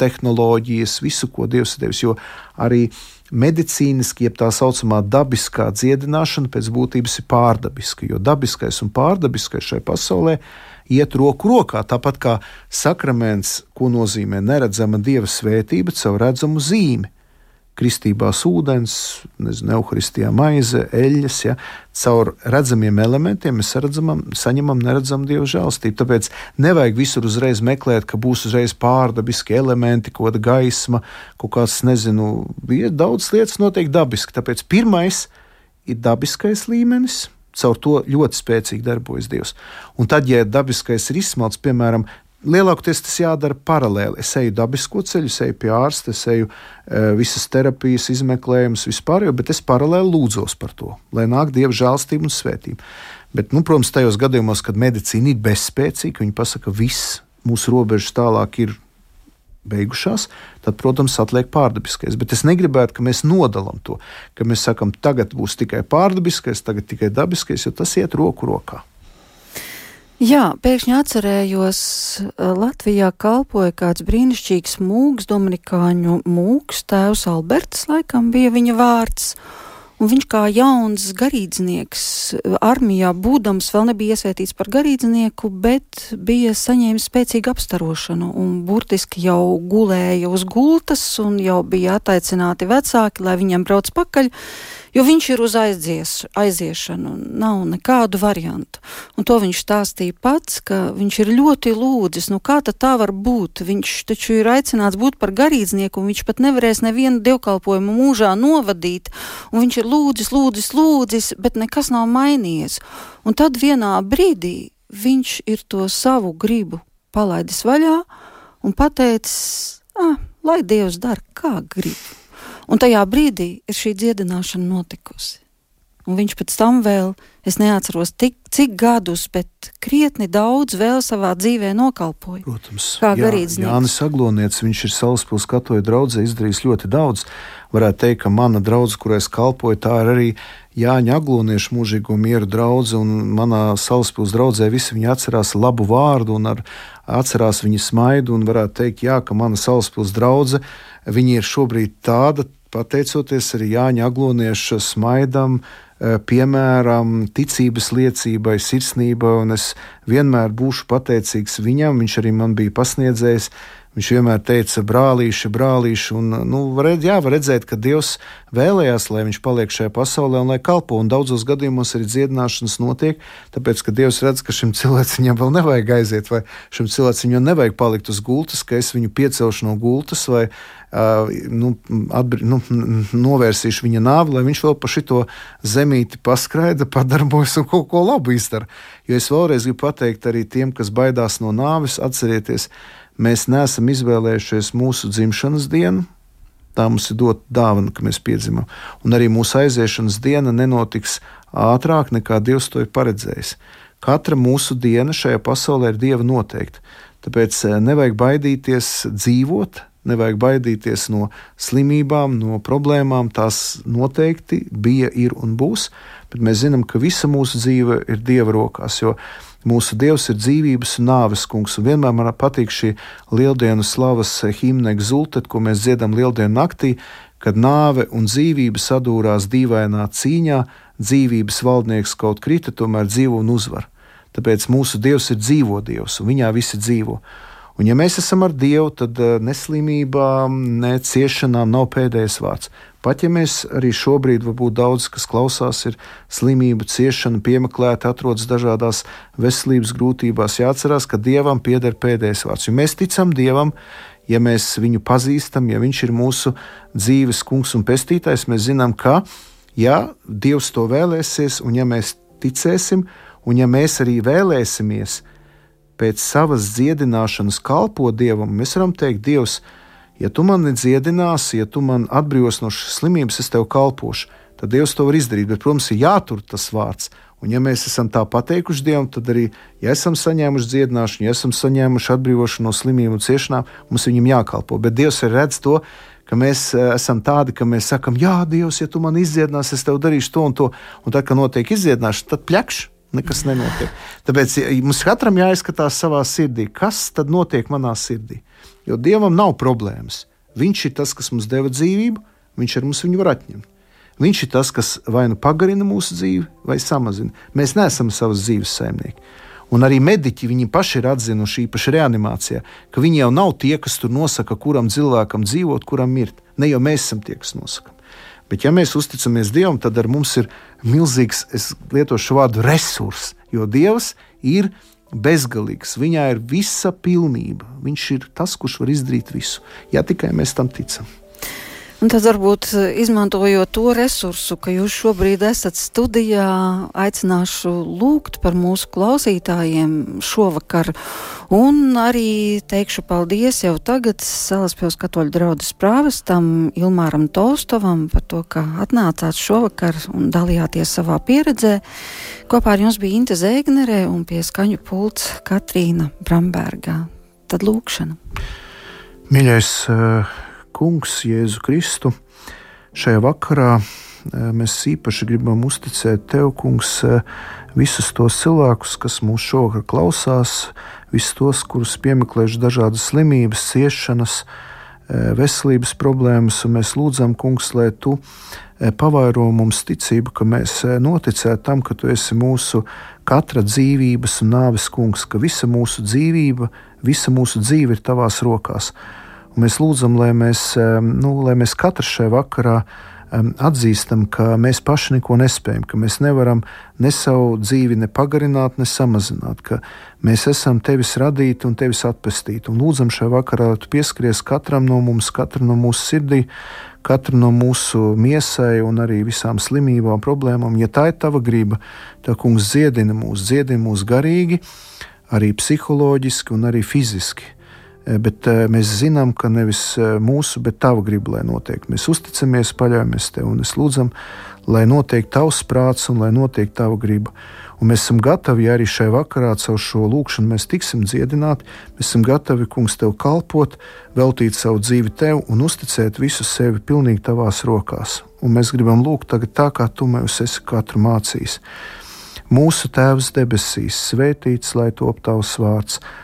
tehnoloģijas, visu, ko Dievs ir devis. Jo arī medicīniski, jeb tā saucamā dabiskā dziedināšana pēc būtības ir pārdabiska, jo dabiskais un pārdabiskais šai pasaulē iet roku rokā. Tāpat kā sakraments, ko nozīmē neredzama dieva svētība caur redzamu zīmi. Kristībās ūdens, nezinu, evaharistijā maize, eļļas, ja, caur redzamiem elementiem mēs redzamam, saņemam neredzamu dievu žēlstību. Tāpēc nevajag visur uzreiz meklēt, ka būs uzreiz pārdabiski elementi, kaut kāda gaisma, kaut kāds, nezinu, daudz lietas notiek dabiski. Tāpēc pirmais ir dabiskais līmenis, caur to ļoti spēcīgi darbojas Dievs. Un tad, ja dabiskais ir izsmelts, piemēram, Lielākoties tas jādara paralēli. Es eju dabisko ceļu, es eju pie ārsta, es eju e, visas terapijas, izmeklējumus, vispār, bet es paralēli lūdzos par to, lai nāk dieva žēlstība un svētība. Bet, nu, protams, tajos gadījumos, kad medicīna ir bezspēcīga, viņi pasaka, ka viss mūsu robežas tālāk ir beigušās, tad, protams, atliek pārdabiskais. Bet es negribētu, ka mēs nodalām to, ka mēs sakām, tagad būs tikai pārdabiskais, tagad tikai dabiskais, jo tas iet roku rokā. Jā, pēkšņi atcerējos, Latvijā kalpoja kāds brīnišķīgs mūks, Dominikāņu mūks, tēvs Alberts, laikam bija viņa vārds. Un viņš kā jauns garīdznieks armijā būdams vēl nebija iesvētīts par garīdznieku, bet bija saņēmis spēcīgu apstarošanu un burtiski jau gulēja uz gultas un jau bija attaicināti vecāki, lai viņam brauc pakaļ jo viņš ir uz aizies, aiziešanu, nav nekādu variantu. Un to viņš stāstīja pats, ka viņš ir ļoti lūdzis, nu kā tad tā var būt? Viņš taču ir aicināts būt par garīdznieku, un viņš pat nevarēs nevienu dievkalpojumu mūžā novadīt, un viņš ir lūdzis, lūdzis, lūdzis, bet nekas nav mainījies. Un tad vienā brīdī viņš ir to savu gribu palaidis vaļā un pateicis, ah, lai Dievs dara, kā grib. Un tajā brīdī ir šī dziedināšana notikusi. Un viņš pēc tam vēl, es neatceros, tik, cik gadus, bet krietni daudz vēl savā dzīvē nokalpoja. Protams, kā garīdznieks. Jānis Agloniets, viņš ir Salaspils katoja draudzē izdarījis ļoti daudz. Varētu teikt, ka mana draudze, kurai es kalpoju, tā ir arī Jāņa Agloniešu mūžīgo mieru draudze, un manā Salaspils draudzē visi viņi atcerās labu vārdu un ar, atcerās viņa smaidu, un varētu teikt, jā, ka mana Salaspils draudze, viņa ir šobrīd tāda, pateicoties arī Jāņa Aglonieša smaidam, eh, piemēram, ticības liecībai, sirsnībai, un es vienmēr būšu pateicīgs viņam. Viņš arī man bija pasniedzējis. Viņš vienmēr teica, brālīši, brālīši. Un, nu, var, jā, var redzēt, ka Dievs vēlējās, lai viņš paliek šajā pasaulē un lai kalpo. Un daudzos gadījumos arī dziedināšanas notiek, tāpēc, ka Dievs redz, ka šim cilvēcim vēl nevajag aiziet, vai šim cilvēcim jau nevajag palikt uz gultas, ka es viņu piecelšu no gultas, vai nu, atbr, nu, novērsīšu viņa nāvi, lai viņš vēl pa šito zemīti paskraida, padarbojas un kaut ko labu izdara. Jo es vēlreiz gribu pateikt arī tiem, kas baidās no nāves, atcerieties, Mēs neesam izvēlējušies mūsu dzimšanas dienu, tā mums ir dota dāvana, ka mēs piedzimam. Un arī mūsu aiziešanas diena nenotiks ātrāk nekā Dievs to ir paredzējis. Katra mūsu diena šajā pasaulē ir Dieva noteikta. Tāpēc nevajag baidīties dzīvot, nevajag baidīties no slimībām, no problēmām. Tās noteikti bija, ir un būs, bet mēs zinām, ka visa mūsu dzīve ir Dieva rokās. Mūsu Dievs ir dzīvības un nāves kungs, un vienmēr man patīk šī lieldienu slavas himna exultet, ko mēs dziedam lieldienu naktī, kad nāve un dzīvība sadūrās dīvainā cīņā, dzīvības valdnieks kaut krita, tomēr dzīvo un uzvar. Tāpēc mūsu Dievs ir dzīvo Dievs, un viņā visi dzīvo. Un, ja mēs esam ar Dievu, tad eh, neslimībām, ne ciešanām nav pēdējais vārds. Pat ja mēs arī šobrīd, varbūt daudz kas klausās, ir slimību, ciešana, piemeklēta, atrodas dažādās veselības grūtībās, jāatcerās, ka Dievam pieder pēdējais vārds. Jo mēs ticam Dievam, ja mēs viņu pazīstam, ja viņš ir mūsu dzīves kungs un pestītājs, mēs zinām, ka, ja Dievs to vēlēsies, un ja mēs ticēsim, un ja mēs arī vēlēsimies, pēc savas dziedināšanas kalpo Dievam, mēs varam teikt, Dievs, ja tu mani dziedināsi, ja tu man atbrīvos no šīs slimības, es tev kalpošu. Tad Dievs to var izdarīt, bet, protams, ir jātur tas vārds. Un, ja mēs esam tā pateikuši Dievam, tad arī, ja esam saņēmuši dziedināšanu, ja esam saņēmuši atbrīvošanu no slimībām un ciešanām, mums viņam jākalpo. Bet Dievs ir redz to, ka mēs eh, esam tādi, ka mēs sakam, Jā, Dievs, ja tu man izdziedināsi, es tev darīšu to un to. Un tad, kad notiek izdziedināšana, tad pļakšķi nekas nenotiek. Tāpēc mums katram jāizskatās savā sirdī, kas tad notiek manā sirdī. Jo Dievam nav problēmas. Viņš ir tas, kas mums deva dzīvību, viņš ar mums viņu var atņemt. Viņš ir tas, kas vai nu pagarina mūsu dzīvi, vai samazina. Mēs neesam savas dzīves saimnieki. Un arī mediķi viņi paši ir atzinuši, īpaši reanimācijā, ka viņi jau nav tie, kas tur nosaka, kuram cilvēkam dzīvot, kuram mirt. Ne jau mēs esam tie, kas nosaka. Bet, ja mēs uzticamies Dievam, tad ar mums ir milzīgs, es lietošu vārdu resurs, jo Dievs ir bezgalīgs. Viņā ir visa pilnība. Viņš ir tas, kurš var izdarīt visu, ja tikai mēs tam ticam. Un tad varbūt eh, izmantojot to resursu, ka jūs šobrīd esat studijā, aicināšu lūgt par mūsu klausītājiem šovakar. Un arī teikšu paldies jau tagad Salaspils katoļu draudas prāvestam Ilmāram Tolstovam par to, ka atnācāt šovakar un dalījāties savā pieredzē. Kopā ar jums bija Inte Zēgnerē un pie skaņu pults Katrīna Brambergā. Tad lūkšana. Mīļais, uh Kungs, Jēzu Kristu. Šajā vakarā e, mēs īpaši gribam uzticēt Tev, Kungs, e, visus tos cilvēkus, kas mūs šovakar klausās, visus tos, kurus piemeklējuši dažādas slimības, ciešanas, e, veselības problēmas, un mēs lūdzam, Kungs, lai Tu pavairo mums ticību, ka mēs noticētu tam, ka Tu esi mūsu katra dzīvības un nāves kungs, ka visa mūsu dzīvība, visa mūsu dzīve ir Tavās rokās. Un mēs lūdzam, lai mēs, nu, lai mēs katrs šajā vakarā atzīstam, ka mēs paši neko nespējam, ka mēs nevaram ne savu dzīvi ne pagarināt, ne samazināt, ka mēs esam tevis radīti un tevis atpestīti. Un lūdzam šajā vakarā, lai tu pieskaries katram no mums, katram no mūsu sirdī, katru no mūsu miesai un arī visām slimībām, problēmām. Ja tā ir tava griba, tad kungs dziedina mūs, dziedina mūs garīgi, arī psiholoģiski un arī fiziski. Eh, bet eh, mēs zinām, ka nevis eh, mūsu, bet tava griba, lai notiek. Mēs uzticamies, paļaujamies tev un es lūdzam, lai notiek tavs prāts un lai notiek tava griba. Un mēs esam gatavi, ja arī šai vakarā caur šo lūkšanu mēs tiksim dziedināti, mēs esam gatavi, kungs, tev kalpot, veltīt savu dzīvi tev un uzticēt visu sevi pilnīgi tavās rokās. Un mēs gribam lūgt tagad tā, kā tu mums esi katru mācījis. Mūsu Tēvs debesīs, svētīts lai top tavs vārds